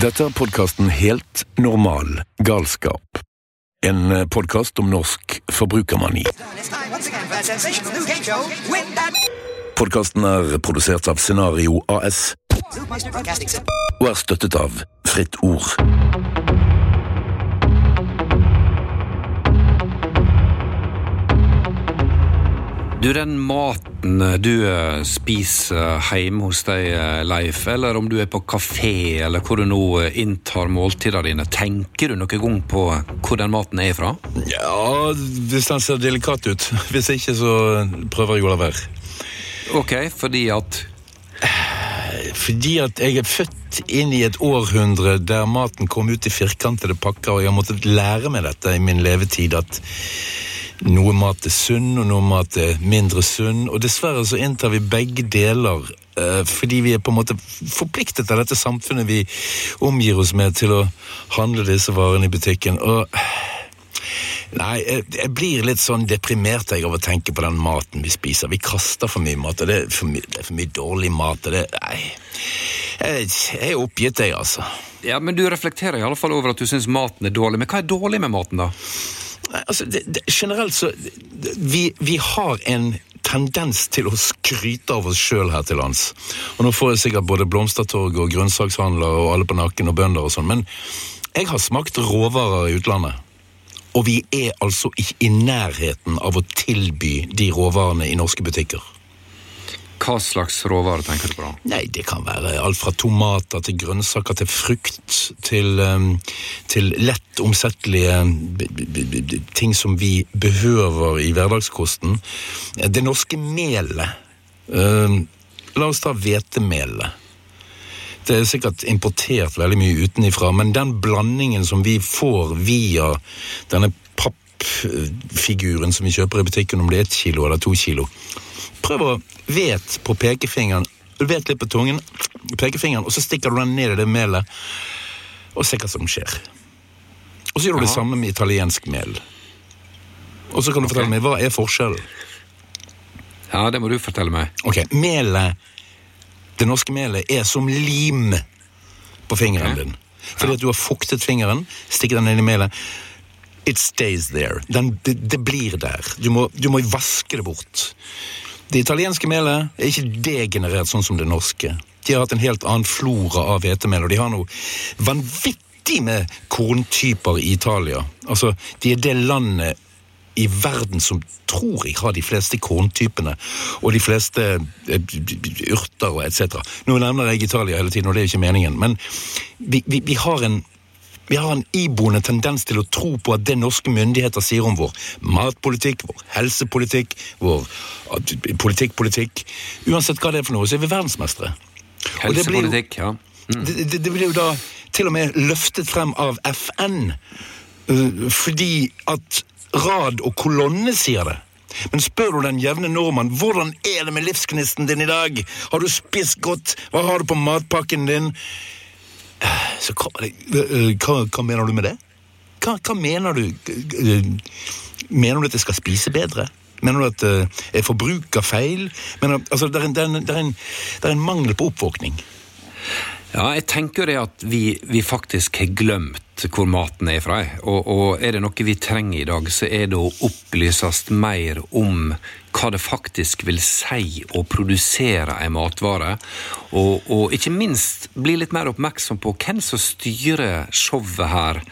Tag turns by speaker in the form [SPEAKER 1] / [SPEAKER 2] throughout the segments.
[SPEAKER 1] Dette er podkasten Helt normal galskap. En podkast om norsk forbrukermani. Podkasten er produsert av Scenario AS og er støttet av Fritt Ord.
[SPEAKER 2] Du, den maten du eh, spiser hjemme hos deg, eh, Leif, eller om du er på kafé, eller hvor du nå eh, inntar måltidene dine, tenker du noen gang på hvor den maten er fra?
[SPEAKER 3] Ja, hvis den ser delikat ut. Hvis ikke, så prøver jeg å la være.
[SPEAKER 2] Ok, fordi at
[SPEAKER 3] Fordi at jeg er født inn i et århundre der maten kom ut i firkantede pakker, og jeg har måttet lære meg dette i min levetid, at noe mat er sunn, og noe mat er mindre sunn. Og dessverre så inntar vi begge deler. eh, Fordi vi er på en måte forpliktet av dette samfunnet vi omgir oss med til å handle disse varene i butikken. Og Nei, jeg, jeg blir litt sånn deprimert jeg av å tenke på den maten vi spiser. Vi kaster for mye mat, og det er for mye, er for mye dårlig mat. og det, Nei, jeg, jeg er oppgitt, jeg, altså.
[SPEAKER 2] Ja, men du reflekterer i alle fall over at du syns maten er dårlig. Men hva er dårlig med maten, da?
[SPEAKER 3] Altså det, det, generelt så vi, vi har en tendens til å skryte av oss sjøl her til lands. Og nå får jeg sikkert både Blomstertorg og grønnsakshandler og alle på nakken og bønder og sånn, men jeg har smakt råvarer i utlandet. Og vi er altså ikke i nærheten av å tilby de råvarene i norske butikker.
[SPEAKER 2] Hva slags råvarer tenker du på da?
[SPEAKER 3] Nei, det kan være alt fra tomater til grønnsaker til frukt til, um, til lett omsettelige ting som vi behøver i hverdagskosten. Det norske melet. Um, la oss ta hvetemelet. Det er sikkert importert veldig mye utenifra, men den blandingen som vi får via denne pappfiguren som vi kjøper i butikken, om det er ett kilo eller to kilo Prøv å vet på pekefingeren, Du vet litt på tungen, pekefingeren, og så stikker du den ned i det melet, og se hva som skjer. Og så gjør du det samme med italiensk mel. Og så kan du fortelle meg, hva er forskjellen?
[SPEAKER 2] Ja, det må du fortelle meg.
[SPEAKER 3] Ok, melet, det norske melet er som lim på fingeren
[SPEAKER 2] okay.
[SPEAKER 3] din. Fordi at du har fuktet fingeren, stikket den inn i melet. It stays there. Den, det, det blir der. Du må, du må vaske det bort. Det italienske melet er ikke degenerert sånn som det norske. De har hatt en helt annen flora av hvetemel, og de har noe vanvittig med korntyper i Italia. Altså, de er det landet i verden som tror jeg har de fleste korntypene, og de fleste eh, urter og etc. Nå nevner jeg Italia hele tiden, og det er ikke meningen, men vi, vi, vi har en vi har en iboende tendens til å tro på at det norske myndigheter sier om vår matpolitikk, vår helsepolitikk, vår politikk, politikk Uansett hva det er for noe, så er vi verdensmestere.
[SPEAKER 2] Helsepolitikk, ja.
[SPEAKER 3] det, det, det blir jo da til og med løftet frem av FN, fordi at rad og kolonne sier det. Men spør du den jevne nordmann hvordan er det med livsgnisten din i dag? Har du spist godt? Hva har du på matpakken din? Så kommer det øh, hva, hva mener du med det? Hva, hva mener du? Mener du at jeg skal spise bedre? Mener du at øh, jeg forbruker feil? Mener, altså, det, er en, det, er en, det, er en, det er en mangel på oppvåkning.
[SPEAKER 2] Ja, jeg tenker det at vi, vi faktisk har glemt hvor maten er fra. Og, og er det noe vi trenger i dag, så er det å opplyses mer om hva det faktisk vil si å produsere en matvare. Og, og ikke minst bli litt mer oppmerksom på hvem som styrer showet her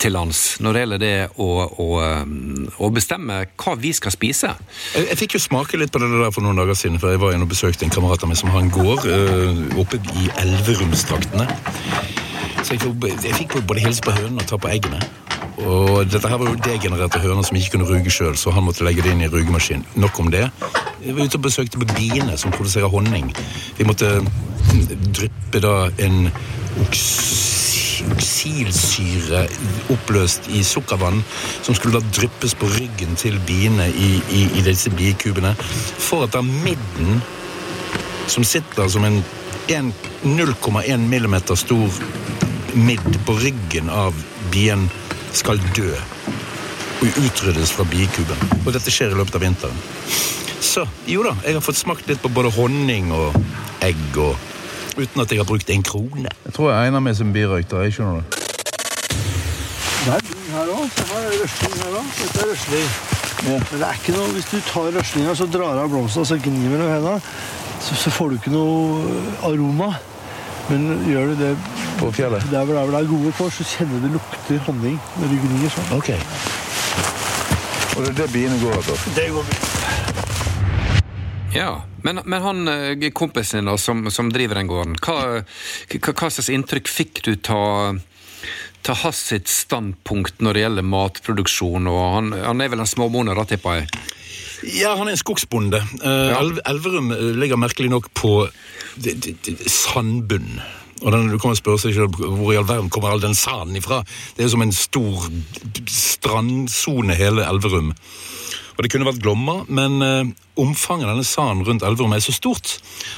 [SPEAKER 2] til lands når det gjelder det å, å, um, å bestemme hva vi skal spise.
[SPEAKER 3] Jeg, jeg fikk jo smake litt på det der for noen dager siden, for jeg var inne og besøkte en kamerat av meg som har en gård øh, oppe i Elverumstraktene. Så jeg, jeg fikk både hilse på hønene og ta på eggene. Og dette her var jo degenererte høner som ikke kunne ruge sjøl, så han måtte legge det inn i rugemaskin. Nok om det. Jeg var ute og besøkte på biene som produserer honning. Vi måtte dryppe da en oks oksilsyre oppløst i sukkervann som skulle da dryppes på ryggen til biene i, i, i disse biekubene, for at da midden, som sitter som en 0,1 millimeter stor midd på ryggen av bien, skal dø og utryddes fra biekuben. Og dette skjer i løpet av vinteren. Så jo da, jeg har fått smakt litt på både honning og egg og uten at jeg har brukt en krone.
[SPEAKER 4] Jeg tror jeg egner meg som birøykter. jeg skjønner det.
[SPEAKER 5] Det er dyng her òg. Se her er røsling her òg. Dette er røsling. Men det er ikke noe, Hvis du tar røslinga så drar av blomsten og så gnir mellom hendene, så, så får du ikke noe aroma. Men gjør du det
[SPEAKER 4] På fjellet.
[SPEAKER 5] der hvor det er gode kår, så kjenner du det lukter honning når du gnir sånn.
[SPEAKER 4] Okay. Og det er det biene går etter.
[SPEAKER 5] Det går bra.
[SPEAKER 2] Ja, men, men han eh, kompisen din da, som, som driver den gården, hva, hva, slags inntrykk fikk du ta ta hans sitt standpunkt når det gjelder matproduksjon, og han, han er vel en småbonde, da, tipper jeg?
[SPEAKER 3] Ja, han er en skogsbonde. Ja. Elv Elverum eh, ligger merkelig nok på sandbunn. Og den, Du kan jo spørre seg selv, hvor i all verden kommer all den sanden ifra? Det er som en stor strandsone, hele Elverum. Og Det kunne vært Glomma, men eh, omfanget av denne sanden rundt Elverum er så stort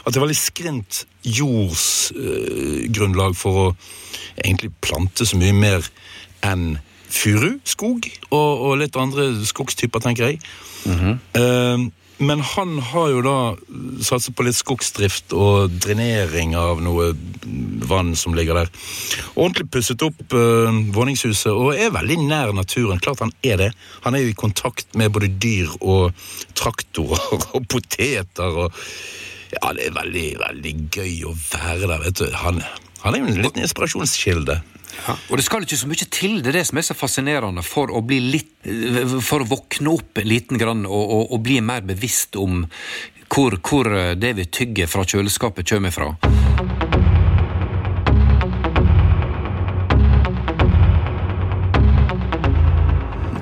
[SPEAKER 3] at det er veldig skrint jordsgrunnlag for å egentlig plante så mye mer enn furu, skog, og, og litt andre skogstyper, tenker jeg. Eh, men han har jo da satset på litt skogsdrift og drenering av noe vann som ligger der. Ordentlig pusset opp uh, våningshuset og er veldig nær naturen. Klart han er det. Han er jo i kontakt med både dyr og traktorer og poteter og Ja, det er veldig, veldig gøy å være der, vet du. Han, han er jo en liten inspirasjonskilde.
[SPEAKER 2] Ja. Og det skal ikke så mye til, det er det som er så fascinerende, for å bli litt For å våkne opp liten grann og, og, og bli mer bevisst om hvor, hvor det vi tygger fra kjøleskapet, kommer fra.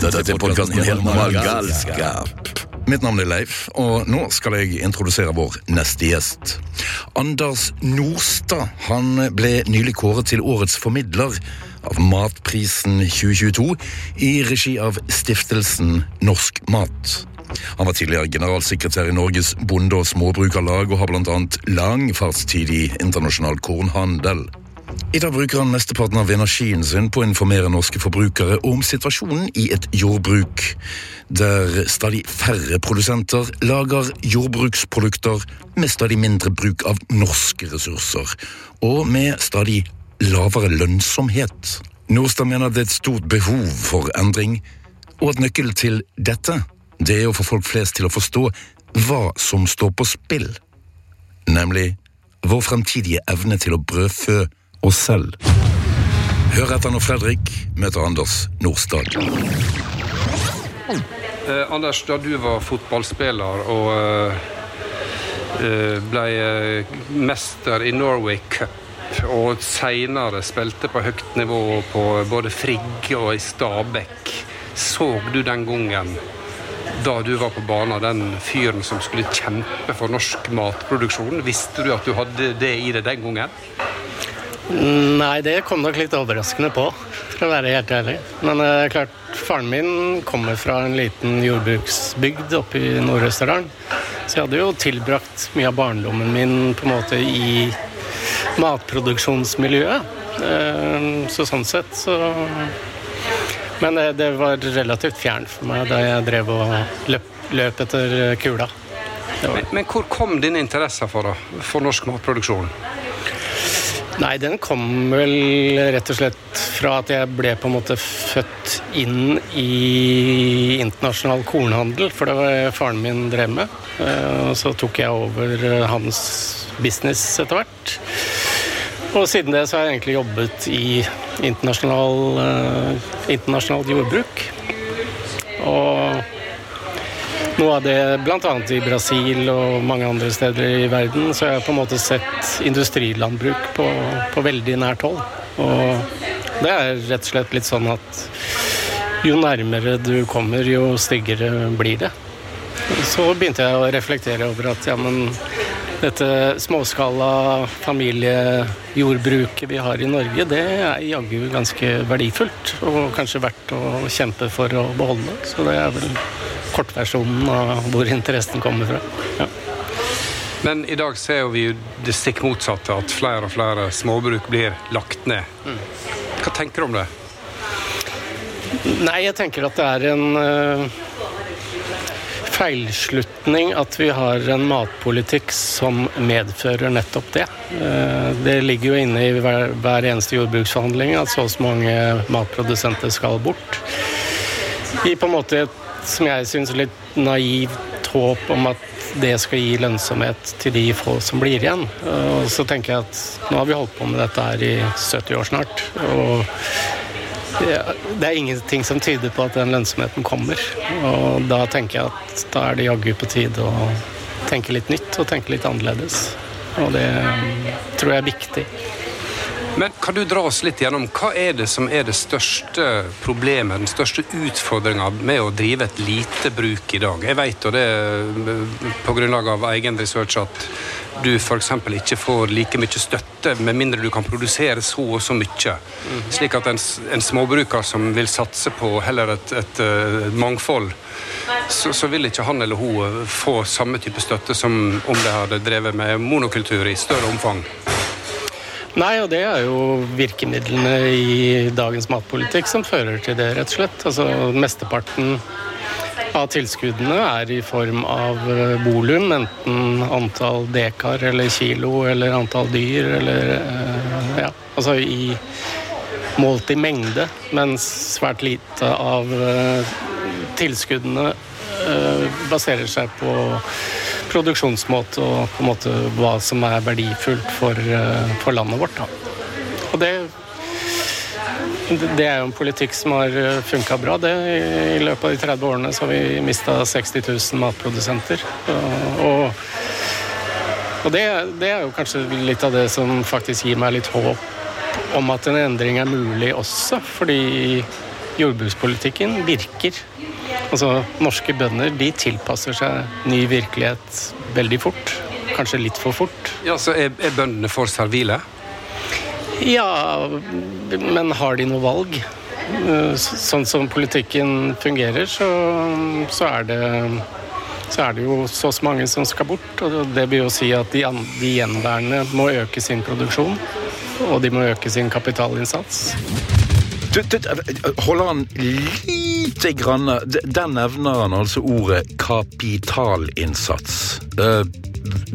[SPEAKER 1] Dette er podkasten Helt normal galskap. Mitt navn er Leif, og nå skal jeg introdusere vår neste gjest. Anders Nordstad han ble nylig kåret til årets formidler av Matprisen 2022 i regi av stiftelsen Norsk Mat. Han var tidligere generalsekretær i Norges bonde- og småbrukarlag og har bl.a. lang fartstid i internasjonal kornhandel. I dag bruker han mesteparten av energien sin på å informere norske forbrukere om situasjonen i et jordbruk, der stadig færre produsenter lager jordbruksprodukter med stadig mindre bruk av norske ressurser, og med stadig lavere lønnsomhet. Nordstad mener det er et stort behov for endring, og at nøkkelen til dette, det er å få folk flest til å forstå hva som står på spill nemlig vår fremtidige evne til å brødfø oss selv. Hør etter når Fredrik møter Anders Nordstad.
[SPEAKER 2] Eh, Anders, da du var fotballspiller og eh, eh, ble eh, mester i Norway Cup, og seinere spilte på høyt nivå på både Frigg og i Stabekk, så du den gangen da du var på banen, den fyren som skulle kjempe for norsk matproduksjon? Visste du at du hadde det i deg den gangen?
[SPEAKER 6] Nei, det kom nok litt overraskende på, for å være helt ærlig. Men eh, klart, faren min kommer fra en liten jordbruksbygd oppe i Nord-Østerdalen. Så jeg hadde jo tilbrakt mye av barndommen min på en måte i matproduksjonsmiljøet. Eh, så sånn sett så Men eh, det var relativt fjernt for meg da jeg drev og løp, løp etter kula.
[SPEAKER 2] Men, men hvor kom din interesse for, da, for norsk matproduksjon?
[SPEAKER 6] Nei, den kom vel rett og slett fra at jeg ble på en måte født inn i internasjonal kornhandel, for det var faren min drev med. Eh, Og så tok jeg over hans business etter hvert. Og siden det så har jeg egentlig jobbet i internasjonal, eh, internasjonalt jordbruk. Og noe av det, bl.a. i Brasil og mange andre steder i verden, så har jeg på en måte sett industrilandbruk på, på veldig nært hold. Og det er rett og slett litt sånn at jo nærmere du kommer, jo styggere blir det. Så begynte jeg å reflektere over at ja, men dette småskala familiejordbruket vi har i Norge, det er jaggu ganske verdifullt. Og kanskje verdt å kjempe for å beholde. Så det er vel kortversjonen av hvor interessen kommer fra. Ja.
[SPEAKER 2] Men i dag ser vi jo det stikk motsatte, at flere og flere småbruk blir lagt ned. Hva tenker du om det?
[SPEAKER 6] Nei, jeg tenker at det er en eh, feilslutning at vi har en matpolitikk som medfører nettopp det. Eh, det ligger jo inne i hver, hver eneste jordbruksforhandling at så og så mange matprodusenter skal bort. I på en måte et, som jeg syns, litt naivt håp om at det skal gi lønnsomhet til de få som blir igjen. Og så tenker jeg at nå har vi holdt på med dette her i 70 år snart. og det er ingenting som tyder på at den lønnsomheten kommer. Og da tenker jeg at da er det jaggu på tide å tenke litt nytt og tenke litt annerledes. Og det tror jeg er viktig.
[SPEAKER 2] Men kan du dra oss litt gjennom hva er det som er det største problemet, den største utfordringa med å drive et lite bruk i dag? Jeg vet, og det på grunnlag av egen research, at du f.eks. ikke får like mye støtte med mindre du kan produsere så og så mye. Slik at en, en småbruker som vil satse på heller et, et, et mangfold, så, så, vil ikke han eller hun få samme type støtte som om de hadde drevet med monokultur i større omfang.
[SPEAKER 6] Nei, og det er jo virkemidlene i dagens matpolitikk som fører til det, rett og slett. Altså Mesteparten av tilskuddene er i form av eh, volum, enten antall dekar eller kilo eller antall dyr eller eh, Ja, altså i målt i mengde, mens svært lite av eh, tilskuddene baserer seg på produksjonsmåte og på en måte hva som er verdifullt for, for landet vårt. Da. Og det det er jo en politikk som har eh, funka bra. det. I løpet av de 30 årene så har vi mista 60 000 matprodusenter. Og, og det, det, er jo kanskje litt av det som faktisk gir meg litt håp om at en endring er mulig også, fordi jordbrukspolitikken virker. Altså, Norske bønder de tilpasser seg ny virkelighet veldig fort. Kanskje litt for fort.
[SPEAKER 2] Ja, Så er, er bøndene for servile?
[SPEAKER 6] Ja, men har de noe valg? Eh, sånn som politikken fungerer, så, så, er det, så er det jo så mange som skal bort. Og det vil jo si at de, de gjenværende må øke sin produksjon. Og de må øke sin kapitalinnsats.
[SPEAKER 1] Holder han lite grann Der nevner han altså ordet kapitalinnsats. Eh,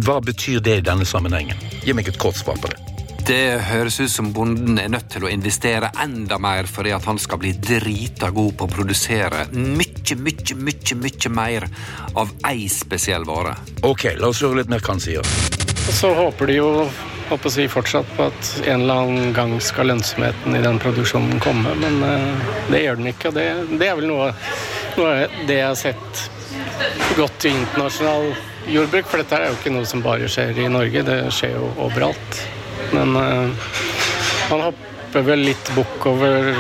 [SPEAKER 1] hva betyr det i denne sammenhengen? Gi meg et kort svar på det.
[SPEAKER 2] Det høres ut som bonden er nødt til å investere enda mer fordi at han skal bli drita god på å produsere mye, mye, mye mye mer av ei spesiell vare.
[SPEAKER 1] Ok, la oss høre litt mer hva han sier.
[SPEAKER 6] Så håper de jo håper å si fortsatt på at en eller annen gang skal lønnsomheten i den produksjonen komme, men uh, det gjør den ikke. Og det, det er vel noe, av det jeg har sett godt i internasjonal jordbruk, for dette er jo ikke noe som bare skjer i Norge, det skjer jo overalt. Men uh, man hopper vel litt bukk over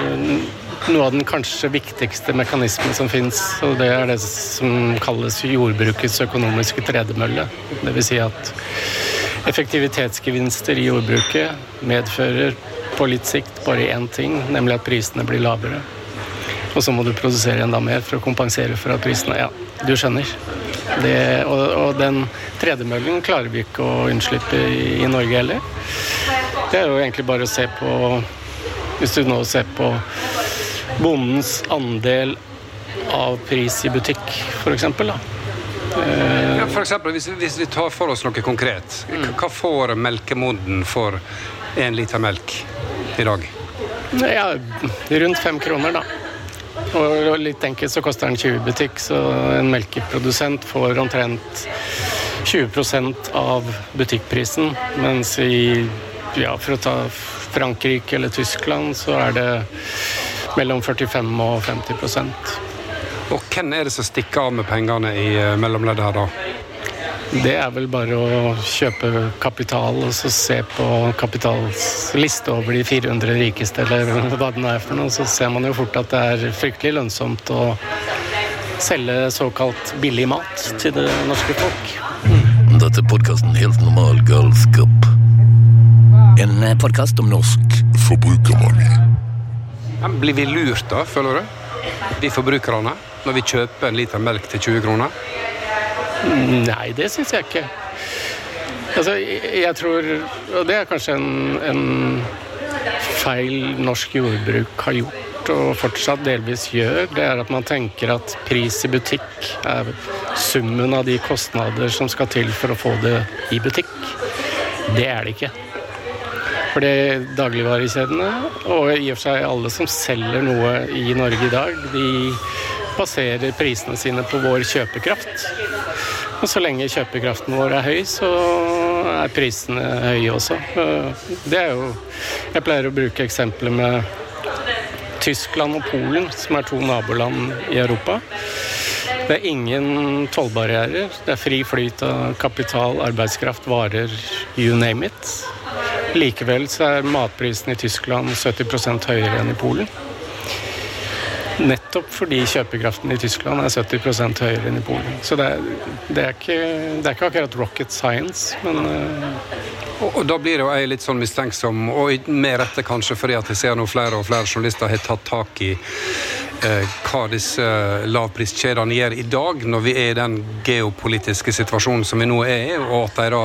[SPEAKER 6] noe av den kanskje viktigste mekanismen som fins, og det er det som kalles jordbrukets økonomiske tredemølle. Dvs. Si at effektivitetsgevinster i jordbruket medfører på litt sikt bare én ting, nemlig at prisene blir lavere. Og så må du produsere enda mer for å kompensere for at prisene Ja, du skjønner. Det, og, og, den tredemøllen klarer vi ikke å unnslippe i, i Norge heller. Det er jo egentlig bare å se på Hvis du nå ser på bondens andel av pris i butikk, f.eks.
[SPEAKER 2] For eksempel, hvis, hvis, vi tar for oss noe konkret. Hva får melkemoden for én liter melk i dag?
[SPEAKER 6] Ja, rundt fem kroner, da. Og litt enkelt så koster den 20 butikk, så en melkeprodusent får omtrent 20% av butikkprisen. Mens i, ja, for å ta Frankrike eller Tyskland, så er det mellom 45 og 50
[SPEAKER 2] Og hvem er det som stikker av med pengene i eh, mellomleddet her, da?
[SPEAKER 6] Det er vel bare å kjøpe kapital og så se på kapitals liste over de 400 rikeste, eller hva den er for noe. Så ser man jo fort at det er fryktelig lønnsomt å selge såkalt billig mat til det norske folk.
[SPEAKER 1] Dette er podkasten Helt normal galskap. En podkast om norsk forbrukermani.
[SPEAKER 2] Blir vi lurt, da, føler du? Vi forbrukerne, når vi kjøper en liter melk til 20 kroner?
[SPEAKER 6] Nei, det syns jeg ikke. Altså, jeg tror Og det er kanskje en, en feil norsk jordbruk har gjort og fortsatt delvis gjør, det er at man tenker at pris i butikk er summen av de kostnader som skal til for å få det i butikk. Det er det ikke. Fordi dagligvarekjedene, og i og for seg alle som selger noe i Norge i dag, de baserer prisene sine på vår kjøpekraft. Og så lenge kjøpekraften vår er høy, så er prisene høye også. Det er jo Jeg pleier å bruke eksempler med Tyskland og Polen, som er to naboland i Europa. Det er ingen tollbarrierer. Det er fri flyt av kapital, arbeidskraft, varer, you name it. Likevel så er matprisen i Tyskland 70% høyere enn i Polen. Nettopp fordi kjøpekraften i Tyskland er 70% høyere enn i Polen. Så det er, det er, ikke, det er ikke, akkurat rocket science, men uh...
[SPEAKER 2] og, og, da blir jo jeg litt sånn mistenksom, og med rette kanskje fordi at jeg ser nå flere og flere journalister har tatt tak i Eh, hva disse lavpriskjedene gjør i dag, når vi er i den geopolitiske situasjonen som vi nå er i, og at de da,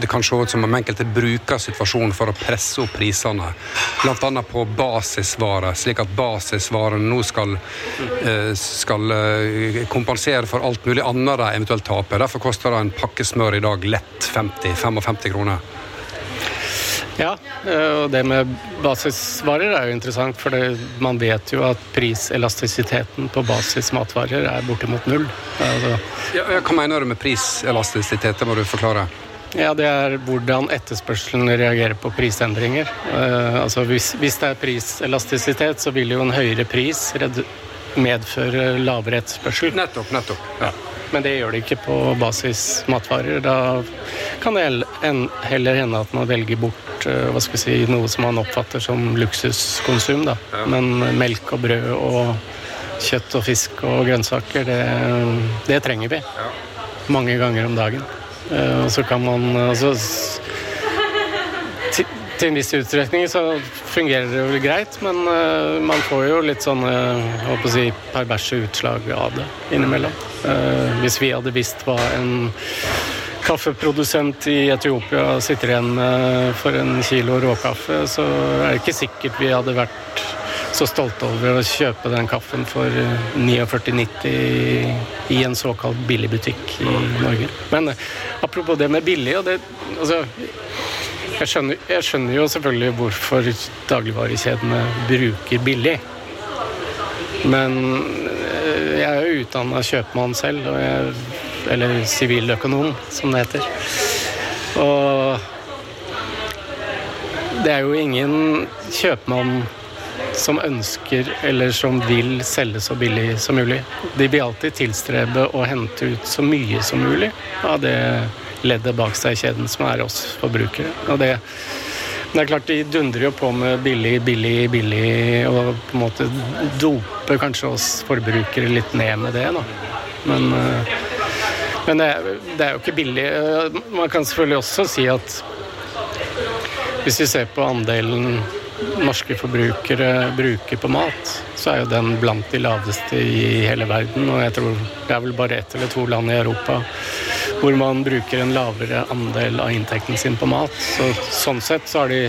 [SPEAKER 2] det kan se ut som om enkelte bruker situasjonen for å presse opp prisene, bl.a. på basisvarer, slik at basisvarene nå skal, eh, skal eh, kompensere for alt mulig annet de eventuelt taper. Derfor koster det en pakke smør i dag lett 50-55 kroner.
[SPEAKER 6] Ja, eh, og det med basisvarer er jo interessant, for man vet jo at priselastisiteten på basismatvarer er bortimot null. Altså,
[SPEAKER 2] ja, hva mener du med priselastisitet? Det må du forklare.
[SPEAKER 6] Ja, Det er hvordan etterspørselen reagerer på prisendringer. Uh, altså hvis, hvis, det er priselastisitet, så vil jo en høyere pris medføre lavere etterspørsel.
[SPEAKER 2] Nettopp, nettopp. Ja.
[SPEAKER 6] Men det gjør det ikke på basis matvarer. Da kan det heller hende at man velger bort Eh, hva skal si, noe som man oppfatter som luksuskonsum. Da. Men melk og brød og kjøtt og fisk og grønnsaker, det, det trenger vi. Mange ganger om dagen. Eh, og så kan man altså, til, til en viss utstrekning så fungerer det vel greit, men uh, man får jo litt sånne å si, perverse utslag av det innimellom. Uh, hvis vi hadde visst hva en kaffeprodusent i Etiopia sitter igjen med for en kilo råkaffe, så er det ikke sikkert vi hadde vært så stolte over å kjøpe den kaffen for 49,90 i en såkalt billigbutikk i Norge. Men eh, apropos det med billig og det, altså, jeg, skjønner, jeg skjønner jo selvfølgelig hvorfor dagligvarekjedene bruker billig. Men eh, jeg er jo utdanna kjøpmann selv, jeg eller siviløkonom, som det heter. Og det er jo ingen kjøpmann som ønsker eller som vil selge så billig som mulig. De vil alltid tilstrebe å hente ut så mye som mulig av det leddet bak seg i kjeden som er oss forbrukere. Og det, det er klart De dundrer jo på med billig, billig, billig, og på en måte doper kanskje oss forbrukere litt ned med det. da. Men uh, men det er, det er jo ikke billig. Eh, man kan selvfølgelig også si at hvis vi ser på andelen norske forbrukere bruker på mat, så er jo den blant de laveste i hele verden. Og jeg tror det er vel bare ett eller to land i Europa hvor man bruker en lavere andel av inntekten sin på mat. Så, sånn sett så har de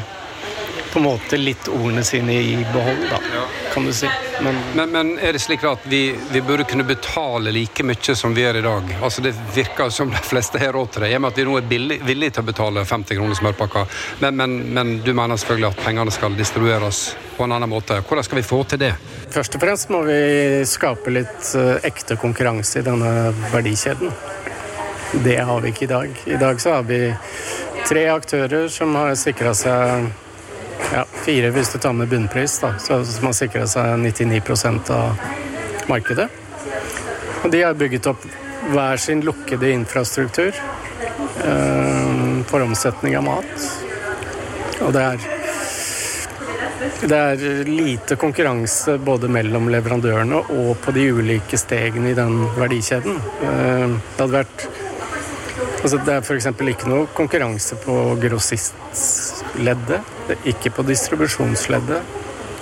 [SPEAKER 6] på en måte litt ordene sine i behold, da, kan du si.
[SPEAKER 2] Men, men, men er det slik at vi, vi, burde kunne betale like mye som vi gjør i dag? Altså Det virker som de fleste har råd til det, i og med at vi nå er billig, villige til å betale 50 kroner smørpakka. Men, men, du mener selvfølgelig at pengene skal distribueres på en annen måte. Hvordan skal vi få til det?
[SPEAKER 6] Først og fremst må vi skape litt uh, ekte konkurranse i denne verdikjeden. Det har vi ikke i dag. I dag så har vi tre aktører som har sikra seg ja, fire hvis du tar med bunnpris, da, så har sikra seg 99% av markedet. Og de har bygget opp hver sin lukkede infrastruktur eh, for omsetning av mat. Og det er det er lite konkurranse både mellom leverandørene og på de ulike stegene i den verdikjeden. Eh, det hadde vært Altså, det er f.eks. ikke noe konkurranse på grossistleddet, ikke på distribusjonsleddet.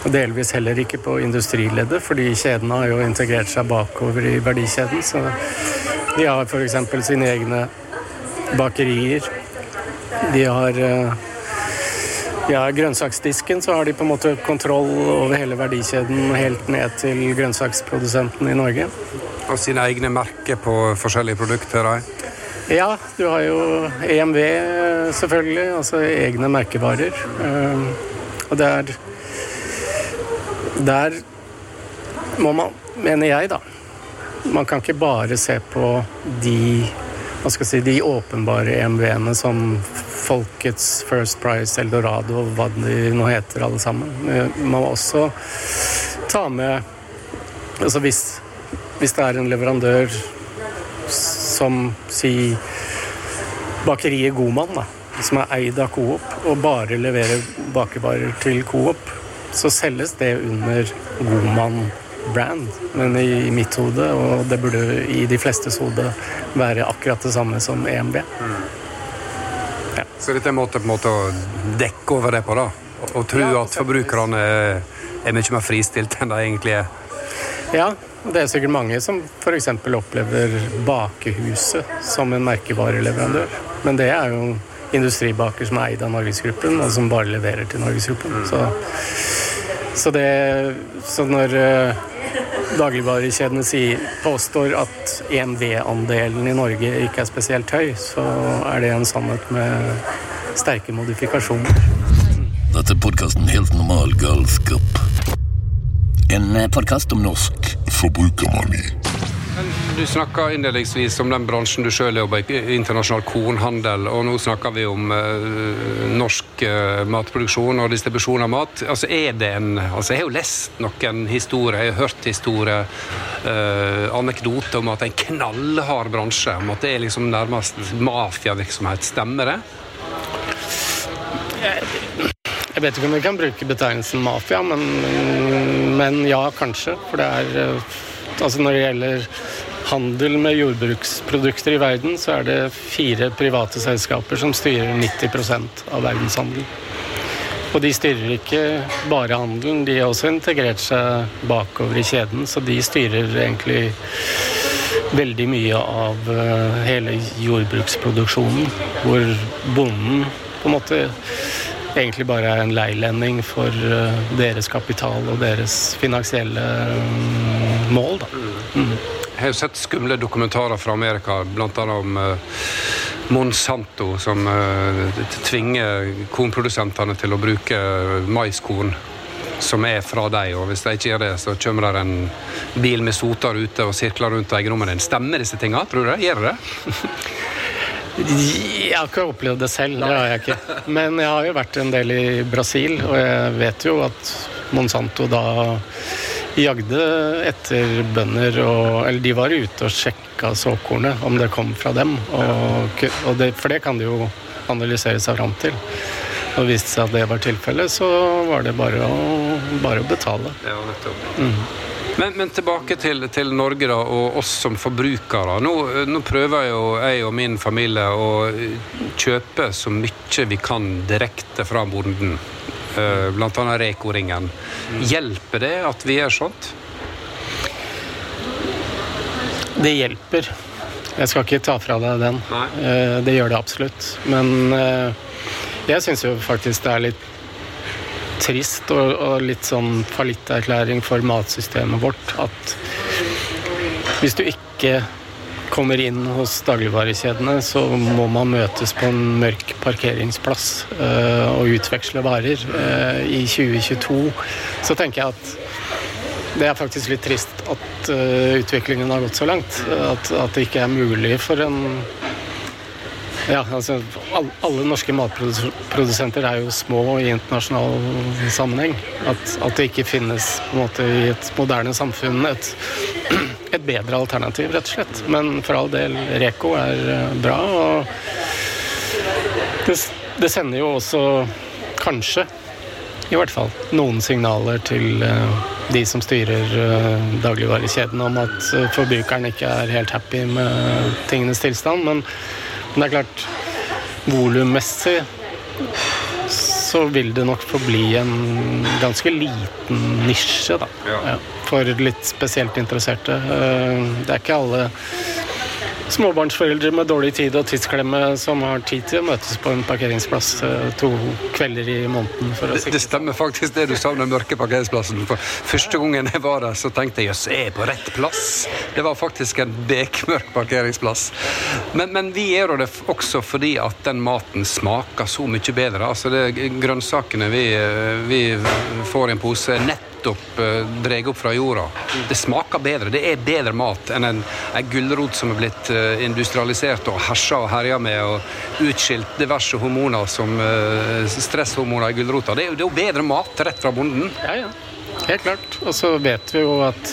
[SPEAKER 6] Og delvis heller ikke på industrileddet, fordi kjedene har jo integrert seg bakover i verdikjeden. Så de har f.eks. sine egne bakerier. De har uh, ja, grønnsaksdisken så har de på en måte kontroll over hele verdikjeden helt ned til grønnsaksprodusenten i Norge.
[SPEAKER 2] Og sine egne merker på forskjellige produkter? Da.
[SPEAKER 6] Ja, du har jo EMV selvfølgelig, altså egne merkevarer. Um, og der Der må man, mener jeg, da Man kan ikke bare se på de hva skal si, de åpenbare EMV-ene som Folkets First Price, Eldorado, hva de nå heter alle sammen. Man må også ta med Altså hvis, hvis det er en leverandør som si bakeriet Godmann, da, som er eid av Coop, og bare leverer bakevarer til Coop, så selges det under Godmann-brand. Men i mitt hode, og det burde i de flestes hode, være akkurat det samme som EMB.
[SPEAKER 2] Ja. Så dette er en måte, på en måte å dekke over det på, da? Og tro ja, at forbrukerne er, er mye mer fristilt enn de egentlig er?
[SPEAKER 6] Ja, det er sikkert mange som f.eks. opplever Bakehuset som en merkevareleverandør. Men det er jo industribaker som er eid av Norgesgruppen, og som bare leverer til Norgesgruppen. Mm. Så, så, det, så når uh, dagligvarekjedene sier, påstår at EMV-andelen i Norge ikke er spesielt høy, så er det en sannhet med sterke modifikasjoner.
[SPEAKER 1] Dette er podkasten Helt normal galskap. En podkast om norsk forbrukermani.
[SPEAKER 2] Du snakka innledningsvis om den bransjen du sjøl jobber i, internasjonal kornhandel. Og nå snakker vi om uh, norsk uh, matproduksjon og distribusjon av mat. Altså, er det en, altså, Jeg har jo lest noen historier, jeg har hørt historier, uh, anekdoter om at det er en knallhard bransje. Om at det er liksom nærmest mafiavirksomhet. Stemmer det?
[SPEAKER 6] Vet ikke om vi kan bruke betegnelsen mafia, men, men ja, kanskje. For det er Altså når det gjelder handel med jordbruksprodukter i verden, så er det fire private selskaper som styrer 90% av verdenshandelen. Og de styrer ikke bare handelen, de har også integrert seg bakover i kjeden, så de styrer egentlig veldig mye av eh, hele jordbruksproduksjonen, hvor bonden på en måte egentlig bare er en leilending for eh, deres kapital og deres finansielle mm, mål. Da. Mm.
[SPEAKER 2] Jeg har jo sett skumle dokumentarer fra Amerika, bl.a. om uh, Monsanto, som uh, tvinger kornprodusentene til å bruke maiskorn som er fra deg, og hvis de ikke gjør det, så kommer det en bil med soter ute og sirkler rundt eiendommen din. Stemmer disse tinga, tror du det? Gjør det?
[SPEAKER 6] Jeg har ikke opplevd det selv, det har jeg ikke. Men jeg har jo vært en del i Brasil, og jeg vet jo at Monsanto da jagde etter bønder og Eller de var ute og sjekka såkornet, om det kom fra dem. Og, og det, for det kan de jo analysere seg fram til. Og viste seg at det var tilfellet, så var det bare å, bare å betale.
[SPEAKER 2] Ja, nettopp. Mm. Men, men, tilbake til, til, Norge da, og oss som forbrukere. Nå, nå, prøver jo jeg og min familie å kjøpe så mye vi kan direkte fra bonden. Bl.a. blant annet Reko-ringen. Hjelper det at vi gjør sånt?
[SPEAKER 6] Det hjelper. Jeg skal ikke ta fra deg den. Nei. Eh, det gjør det absolutt. Men eh, jeg syns jo faktisk det er litt trist og, og litt sånn fallitterklæring for matsystemet vårt at hvis du ikke kommer inn hos dagligvarekjedene, så må man møtes på en mørk parkeringsplass uh, og utveksle varer. Uh, I 2022 så tenker jeg at det er faktisk litt trist at uh, utviklingen har gått så langt. At, at, det ikke er mulig for en ja, altså Alle norske matprodusenter er jo små i internasjonal sammenheng. At, at det ikke finnes på en måte i et moderne samfunn et, et, bedre alternativ, rett og slett. Men for all del, Reko er eh, bra. Og det, det sender jo også, kanskje, i hvert fall, noen signaler til uh, de som styrer uh, dagligvarekjeden om at forbrukeren ikke er helt happy med tingenes tilstand. Men men det er klart, volummessig så vil det nok forbli en ganske liten nisje, da. Ja. For litt spesielt interesserte. Eh, det er ikke alle småbarnsforeldre med dårlig tid og tidsklemme som har tid til å møtes på en parkeringsplass eh, to kvelder i måneden.
[SPEAKER 2] Det, det stemmer faktisk det du sa om den mørke parkeringsplassen. For Første gangen jeg var der, så tenkte jeg jøss, jeg er på rett plass. Det var faktisk en bekmørk parkeringsplass. Men, men vi gjør det også fordi at den maten smaker så mye bedre. Altså det, Grønnsakene vi, eh, vi får i en pose, er nettopp eh, dreg opp fra jorda. Det smaker bedre. Det er bedre mat enn en, en gulrot som er blitt eh, industrialisert og hersa og herja med og utskilt diverse hormoner som eh, stresshormoner i gulrota. Det det er jo bedre mat rett fra bonden.
[SPEAKER 6] Ja, ja. Helt klart. Og så vet vi jo at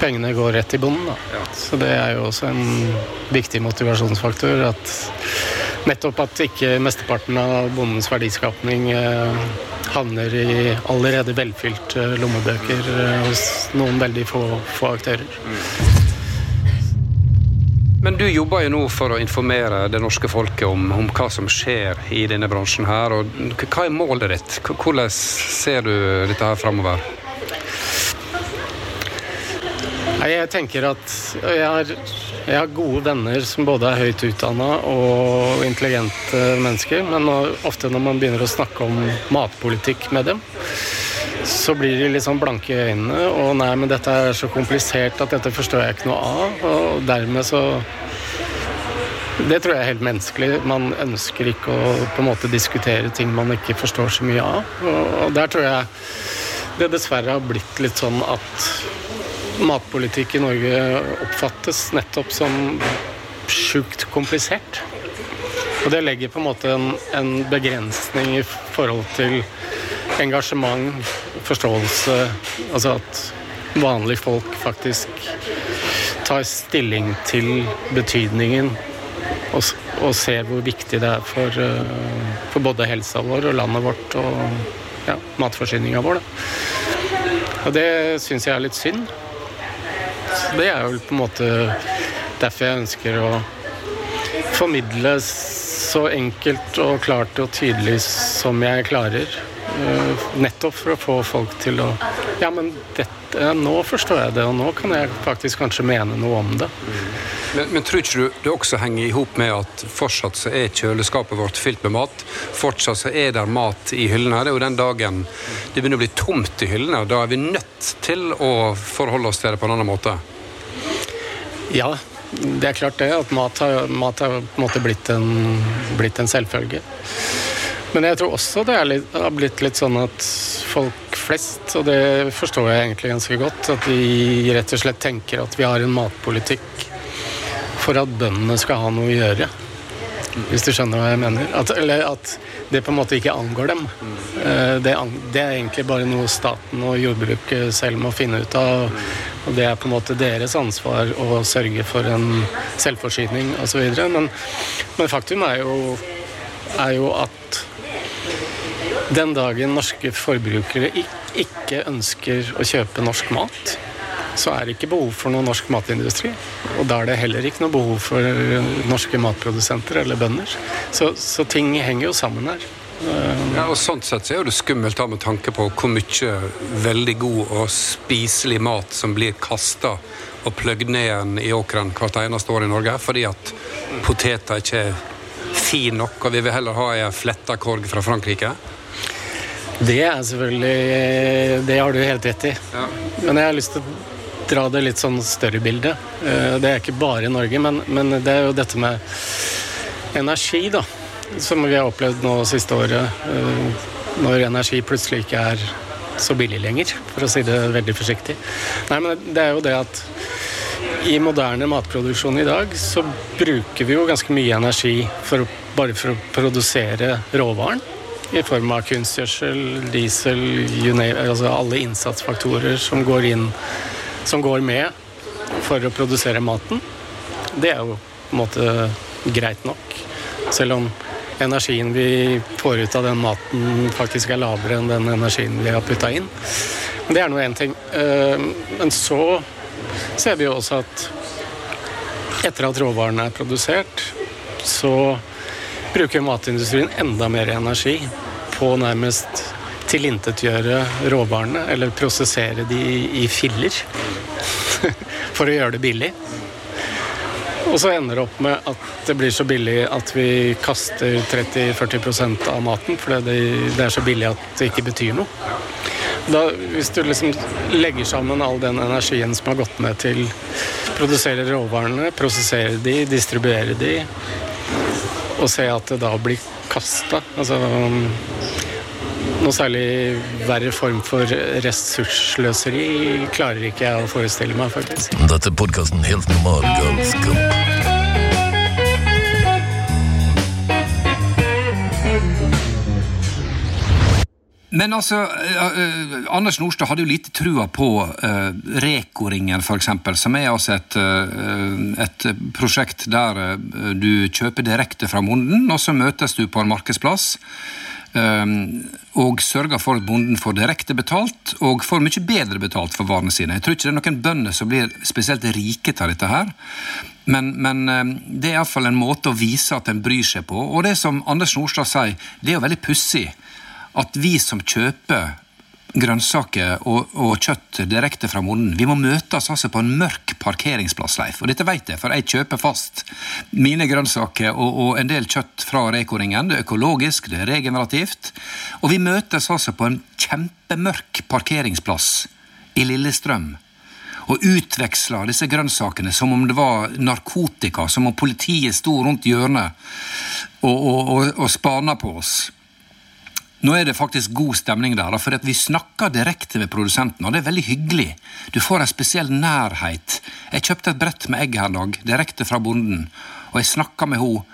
[SPEAKER 6] pengene går rett i bonden. Da. Så det er jo også en viktig motivasjonsfaktor. At nettopp at ikke mesteparten av bondens verdiskapning eh, havner i allerede velfylte lommebøker eh, hos noen veldig få, få aktører.
[SPEAKER 2] Men du jobber jo nå for å informere det norske folket om, om hva som skjer i denne bransjen her. og Hva er målet ditt? Hvordan ser du dette her framover?
[SPEAKER 6] Jeg tenker at jeg har, jeg har gode venner som både er høyt utdanna og intelligente mennesker, men ofte når man begynner å snakke om matpolitikk med dem, så blir de litt sånn blanke i øynene. Og nei, men dette er så komplisert at dette forstår jeg ikke noe av. Og dermed så Det tror jeg er helt menneskelig. Man ønsker ikke å på en måte diskutere ting man ikke forstår så mye av. Og, der tror jeg det dessverre har blitt litt sånn at matpolitikk i Norge oppfattes nettopp som sjukt komplisert. Og det legger på en måte en, en begrensning i forhold til engasjement, forståelse Altså at vanlige folk faktisk tar stilling til betydningen og, og ser hvor viktig det er for, eh, for både helsa vår og landet vårt og ja, matforsyninga vår. Da. Og det syns jeg er litt synd. Det er jo på en måte derfor jeg ønsker å formidle så enkelt og klart og tydelig som jeg klarer. Eh, Nettopp for å få folk til å Ja, men dette, nå forstår jeg det, og nå kan jeg faktisk kanskje mene noe om det.
[SPEAKER 2] Men, men tror ikke du det også henger i hop med at fortsatt så er kjøleskapet vårt fylt med mat? Fortsatt så er der mat i hyllene. Det er jo den dagen det begynner å bli tomt i hyllene. Da er vi nødt til å forholde oss til det på en annen måte.
[SPEAKER 6] Ja, det er klart det. At mat har, mat har på en måte blitt en, blitt en selvfølge. Men jeg tror også det litt, har blitt litt sånn at folk flest, og det forstår jeg egentlig ganske godt, at de rett og slett tenker at vi har en matpolitikk for at bøndene skal ha noe å gjøre. Hvis du skjønner hva jeg mener. At, eller at det på en måte ikke angår dem. Eh, Det, det er egentlig bare noe staten og jordbruket selv må finne ut av. Og det er på en måte deres ansvar å sørge for en selvforsyning osv. Men, men faktum er jo, er jo at den dagen norske forbrukere ikke ønsker å kjøpe norsk mat, så er det ikke behov for noen norsk matindustri. Og da er det heller ikke noe behov for norske matprodusenter eller bønder. Så, så ting henger jo sammen her.
[SPEAKER 2] Ja, og Sånn sett så er det skummelt da med tanke på hvor mye veldig god og spiselig mat som blir kasta og pløgd ned igjen i åkeren hvert eneste år i Norge, fordi at poteter ikke er fin nok, og vi vil heller ha ei fletta korg fra Frankrike.
[SPEAKER 6] Det er selvfølgelig Det har du helt rett i. Men jeg har lyst til å dra det litt sånn større bilde. Eh, Det er ikke bare Norge, men, men det er jo dette med energi, da. Som vi har opplevd nå siste året. eh, Når energi plutselig ikke er så billig lenger, for å si det veldig forsiktig. Nei, men det er jo det at i moderne matproduksjon i dag så bruker vi jo ganske mye energi for, bare for å produsere råvaren. I form av kunstgjødsel, diesel, altså alle innsatsfaktorer som går inn Som går med for å produsere maten. Det er jo på en måte greit nok. Selv om energien vi får ut av den maten faktisk er lavere enn den energien vi har putta inn. Men det er nå én ting. Eh, Men så ser vi jo også at etter at råvarene er produsert, så bruker matindustrien enda mer energi på nærmest tilintetgjøre råvarene, eller prosessere de i filler, for å gjøre det billig. Og så ender det opp med at det blir så billig at vi kaster 30-40% av maten, fordi det, er så billig at det ikke betyr noe. Da, hvis du liksom legger sammen all den energien som har gått med til produsere råvarene, prosessere de, distribuere de, og se at det da blir kasta altså, Noe særlig verre form for ressurssløseri klarer ikke jeg å forestille meg, faktisk.
[SPEAKER 7] Dette er podkasten Helt normal galskap.
[SPEAKER 2] Men altså, eh, eh, Anders Nordstad hadde jo lite trua på uh, Reko-ringen, f.eks., som er altså et, et prosjekt der du kjøper direkte fra bonden, og så møtes du på en markedsplass. Og sørger for at bonden får direkte betalt, og får mye bedre betalt for varene sine. Jeg tror ikke det er noen bønder som blir spesielt rike av dette her. Men, men det er iallfall en måte å vise at en bryr seg på. Og det som Anders Nordstad sier, det er jo veldig pussig at vi som kjøper grønnsaker og, og, kjøtt direkte fra bonden. Vi må møtes altså på en mørk parkeringsplass, Leif. Og dette vet jeg, for jeg kjøper fast mine grønnsaker og, og en del kjøtt fra Reko-ringen. Det er økologisk, det er regenerativt. Og vi møtes altså på en kjempemørk parkeringsplass i Lillestrøm. Og utveksler disse grønnsakene som om det var narkotika, som om politiet sto rundt hjørnet og, og, og spana på oss. Nå er det faktisk god stemning der, for vi snakker direkte med produsenten, og det er veldig hyggelig. Du får en spesiell nærhet. Jeg kjøpte et brett med egg her en dag, direkte fra bonden, og jeg snakka med henne.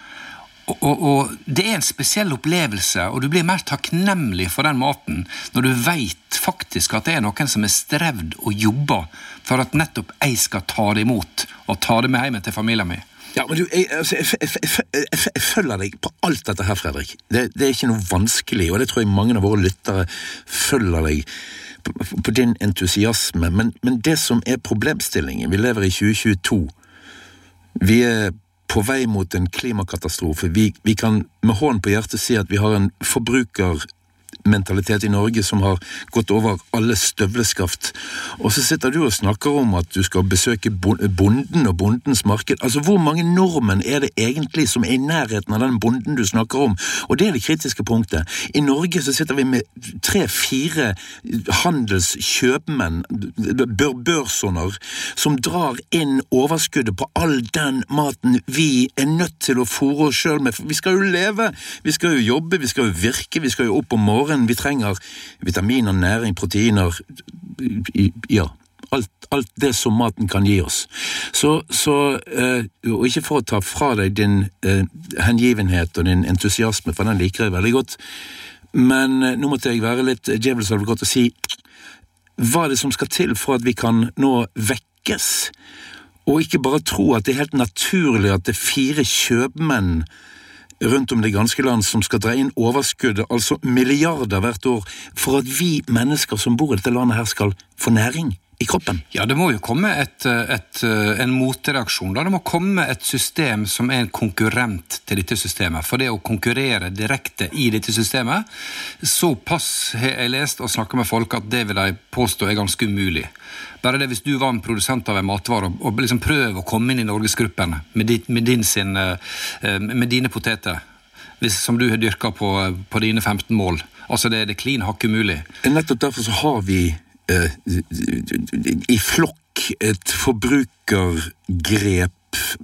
[SPEAKER 2] Og, og, og, Det er en spesiell opplevelse, og du blir mer takknemlig for den maten når du veit faktisk at det er noen som har strevd og jobba for at nettopp jeg skal ta det imot og ta det med hjem til familien min.
[SPEAKER 3] Ja, men du, jeg, altså, jeg, jeg, jeg, følger deg på alt dette her, Fredrik. Det, det, er ikke noe vanskelig, og det tror jeg mange av våre lyttere følger deg på, på din entusiasme. Men, men, det som er problemstillingen Vi lever i 2022. Vi er på vei mot en klimakatastrofe. Vi, vi kan med hånden på hjertet si at vi har en forbruker mentalitet i Norge som har gått over alle støvleskaft. Og så sitter du og snakker om at du skal besøke bonden og bondens marked. Altså, Hvor mange nordmenn er det egentlig som er i nærheten av den bonden du snakker om? Og det er det kritiske punktet. I Norge så sitter vi med tre-fire handelskjøpmenn, børsånder, som drar inn overskuddet på all den maten vi er nødt til å fòre oss sjøl med. For vi skal jo leve, vi skal jo jobbe, vi skal jo virke, vi skal jo opp om morgenen morgenen. Vi trenger vitaminer, næring, proteiner Ja, alt, alt, det som maten kan gi oss. Så, så eh, Og ikke for å ta fra deg din eh, hengivenhet og din entusiasme, for den liker jeg veldig godt, men eh, nå måtte jeg være litt djevelens advokat og si hva er det som skal til for at vi kan nå vekkes? Og ikke bare tro at det er helt naturlig at det er fire kjøpmenn rundt om det ganske land som skal dra inn overskuddet, altså milliarder hvert år, for at vi mennesker som bor i dette landet her skal få næring i kroppen?
[SPEAKER 2] Ja, det må jo komme et, et, en motreaksjon. Da. Det må komme et system som er en konkurrent til dette systemet. For det å konkurrere direkte i dette systemet, såpass har jeg lest og snakka med folk at det vil de påstå er ganske umulig. Bare det hvis du var en produsent av en matvare og, liksom prøver å komme inn i Norgesgruppen med, med, din sin, eh, med dine poteter, hvis, som du har dyrka på, på, dine 15 mål. Altså Det er det klin hakke umulig.
[SPEAKER 3] Nettopp derfor så har vi i flokk et forbrukergrep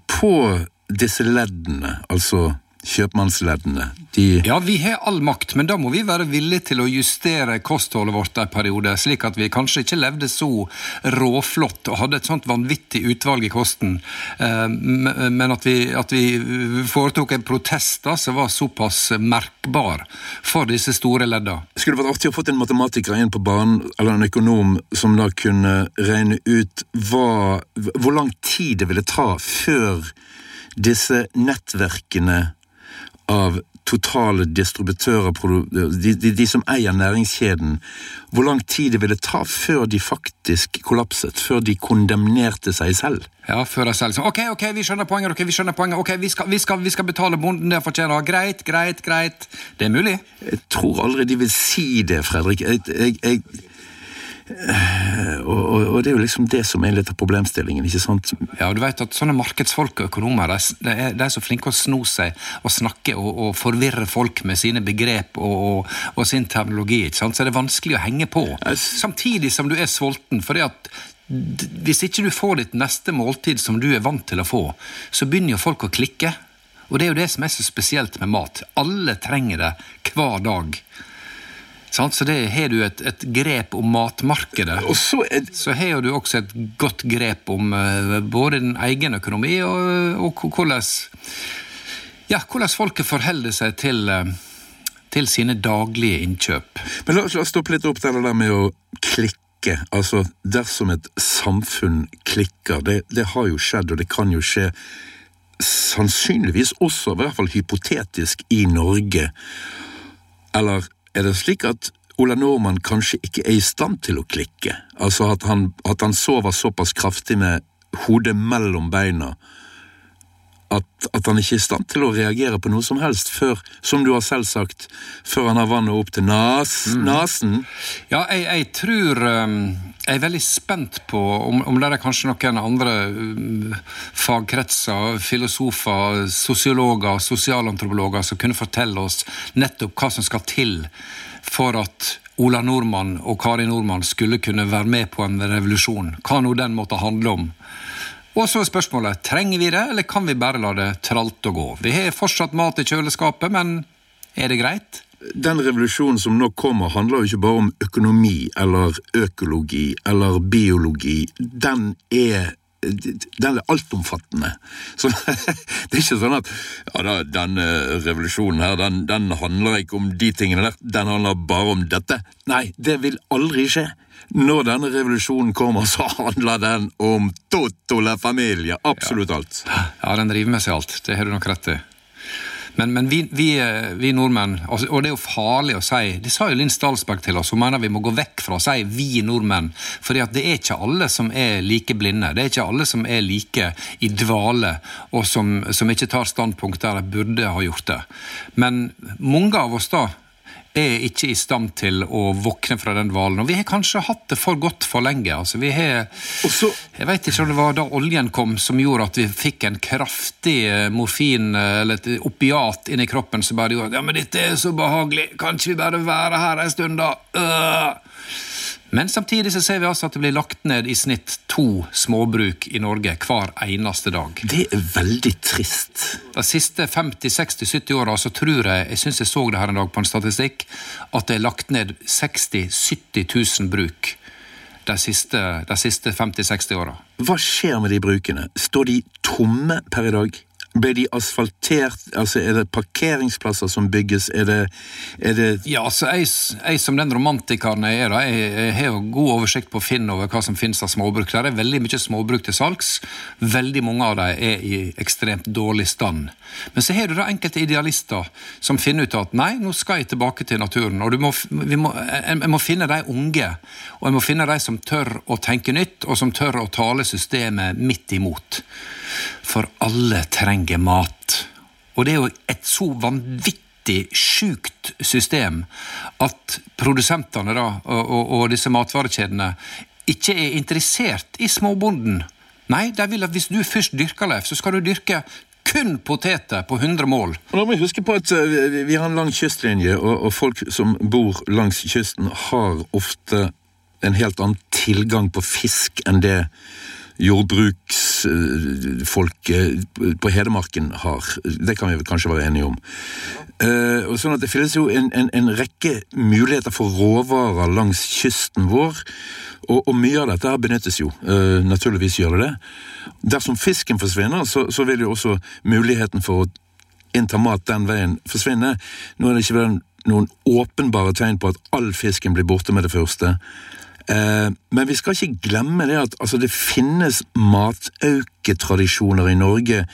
[SPEAKER 3] på disse leddene, altså kjøpmannsleddene. De
[SPEAKER 2] ja, vi har all makt, men da må vi være villige til å justere kostholdet vårt en periode, slik at vi kanskje ikke levde så råflott og hadde et sånt vanvittig utvalg i kosten, eh, men at vi, at vi foretok en protest da, som var såpass merkbar for disse store ledda.
[SPEAKER 3] Skulle vært artig å få en matematiker inn på banen, eller en økonom, som da kunne regne ut hva, hvor lang tid det ville ta før disse nettverkene av totale distributører, de, de, de, som eier næringskjeden, hvor lang tid det ville ta før de faktisk kollapset, før de kondemnerte seg selv?
[SPEAKER 2] Ja, før de selv sa Ok, ok, vi skjønner poenget, ok, vi skjønner poenget, ok, vi skal, vi skal, vi skal betale bonden det fortjener. Greit, greit, greit. Det er mulig.
[SPEAKER 3] Jeg tror aldri de vil si det, Fredrik. Jeg, jeg, jeg Og, og, og det er jo liksom det som er litt av problemstillingen, ikke sant?
[SPEAKER 2] Ja, og du vet at sånne markedsfolk og økonomer, de, de, er, de er så flinke å sno seg og snakke og, og forvirre folk med sine begrep og, sin terminologi, ikke sant? så er det vanskelig å henge på. Samtidig som du er sulten, fordi at hvis ikke du får ditt neste måltid som du er vant til å få, så begynner jo folk å klikke. Og det er jo det som er så spesielt med mat. Alle trenger det hver dag. Så det har du et, et grep om matmarkedet.
[SPEAKER 3] Og så er
[SPEAKER 2] Så har du også et godt grep om eh, både din egen økonomi og, og hvordan ja, hvordan folket forholder seg til, eh, til sine daglige innkjøp.
[SPEAKER 3] Men la, la oss stoppe litt opp der det der med å klikke. Altså, dersom et samfunn klikker, det, det har jo skjedd, og det kan jo skje sannsynligvis også, i hvert fall hypotetisk, i Norge. Eller er det slik at Ola Nordmann kanskje ikke er i stand til å klikke? Altså at han, at han sover såpass kraftig med hodet mellom beina at, at han ikke er i stand til å reagere på noe som helst før, som du har selv sagt, før han har vannet opp til nas, nasen.
[SPEAKER 2] Ja, jeg, jeg tror um, Jeg er veldig spent på om, om det er kanskje noen andre um, fagkretser, filosofer, sosiologer, sosialantropologer som kunne fortelle oss nettopp hva som skal til for at Ola Nordmann og Kari Nordmann skulle kunne være med på en revolusjon. Hva nå den måtte handle om. Og så er spørsmålet trenger vi det, eller kan vi bare la det tralte og gå? Vi har fortsatt mat i kjøleskapet, men er det greit?
[SPEAKER 3] Den revolusjonen som nå kommer, handler jo ikke bare om økonomi eller økologi eller biologi. Den er den er altomfattende. Så det er ikke sånn at ja, da, den eh, revolusjonen her, den, den handler ikke om de tingene der, den handler bare om dette. Nei, det vil aldri skje. Når denne revolusjonen kommer, så handler den om totole familie. Absolutt alt.
[SPEAKER 2] Ja, den driver med seg alt. Det har du nok rett i. Men, men vi, vi, eh, vi nordmenn, altså, og det er jo farlig å si Det sa jo Linn Stalsberg til oss, hun mener vi må gå vekk fra å si 'vi nordmenn'. For det er ikke alle som er like blinde. Det er ikke alle som er like i dvale, og som, som ikke tar standpunkt der de burde ha gjort det. Men mange av oss da er ikke i stand til å våkne fra den dvalen. Og vi har kanskje hatt det for godt for lenge. altså vi har...
[SPEAKER 3] Også,
[SPEAKER 2] Jeg vet ikke om det var da oljen kom som gjorde at vi fikk en kraftig eh, morfin, eh, eller et opiat, inn i kroppen som bare gjorde ja, men dette er så behagelig, kan ikke vi bare være her en stund, da? Øh. Men samtidig så ser vi altså at det blir lagt ned i snitt to småbruk i Norge hver eneste dag.
[SPEAKER 3] Det er veldig trist.
[SPEAKER 2] De siste 50-60-70 åra så tror jeg, jeg syns jeg så det her en dag på en statistikk, at det er lagt ned 60 000-70 000 bruk de siste, de siste 50-60 åra.
[SPEAKER 3] Hva skjer med de brukene? Står de tomme per i dag? Ble de asfaltert? Altså, Er det parkeringsplasser som bygges? Er det, er det
[SPEAKER 2] Ja, altså jeg, jeg som den romantikeren jeg er, da, jeg, har jo god oversikt på Finn over hva som finnes av småbruk. Der er veldig mye småbruk til salgs. Veldig mange av dem er i ekstremt dårlig stand. Men så har du da enkelte idealister som finner ut at nei, nå skal jeg tilbake til naturen. Og må, må, jeg må finne de unge, og jeg må finne de som tør å tenke nytt, og som tør å tale systemet midt imot. For alle trenger mat. Og det er jo et så vanvittig sjukt system at produsentene da, og, og, og disse matvarekjedene ikke er interessert i småbonden. Nei, de vil at hvis du først dyrker, Leif, så skal du dyrke kun poteter på 100 mål.
[SPEAKER 3] Og Da må vi huske på at eh, vi- har en lang kystlinje, og folk som bor langs kysten, har ofte en helt annen tilgang på fisk enn det jordbruksfolket på Hedmarken har. Det kan vi kanskje være enige om. Eh, sånn at Det finnes jo en, en, en rekke muligheter for råvarer langs kysten vår, og, og mye av dette benyttes jo. Eh, naturligvis gjør det det. Dersom fisken forsvinner, så, så vil jo også muligheten for å innta mat den veien forsvinne. Nå er det ikke noen åpenbare tegn på at all fisken blir borte med det første. Eh, men vi skal ikke glemme det at altså, det finnes matauketradisjoner i Norge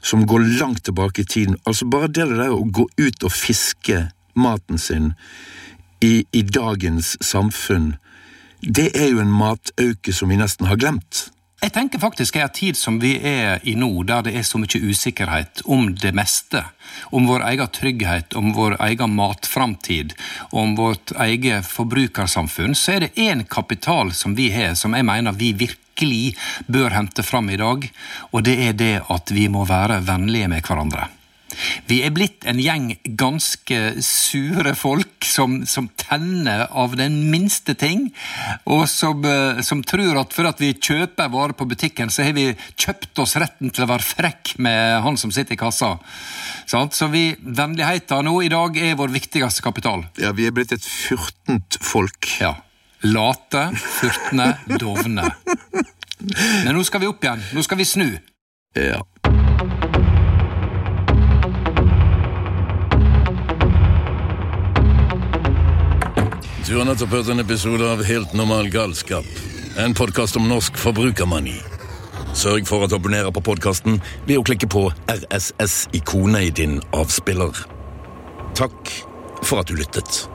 [SPEAKER 3] som går langt tilbake i tiden. Altså Bare det der å gå ut og fiske maten sin i, i dagens samfunn, det er jo en matauke som vi nesten har glemt.
[SPEAKER 2] Jeg tenker faktisk i en tid som vi er i nå, der det er så mye usikkerhet om det meste, om vår egen trygghet, om vår egen matframtid, om vårt eget forbrukersamfunn, så er det én kapital som vi har, som jeg mener vi virkelig bør hente fram i dag, og det er det at vi må være vennlige med hverandre. Vi er blitt en gjeng ganske sure folk som, som tenner av den minste ting, og som, eh, som tror at for at vi kjøper varer på butikken, så har vi kjøpt oss retten til å være frekk med han som sitter i kassa. Så vi, vennligheten nå i dag er vår viktigste kapital.
[SPEAKER 8] Ja, vi er blitt et furtent folk.
[SPEAKER 2] Ja. Late, furtne, dovne. Men nå skal vi opp igjen. Nå skal vi snu.
[SPEAKER 8] Ja.
[SPEAKER 3] Du har nettopp hørt en episode av Helt normal galskap. En podkast om norsk forbrukermani. Sørg for at du på podkasten ved å klikke på RSS-ikonet i din avspiller. Takk for at du lyttet.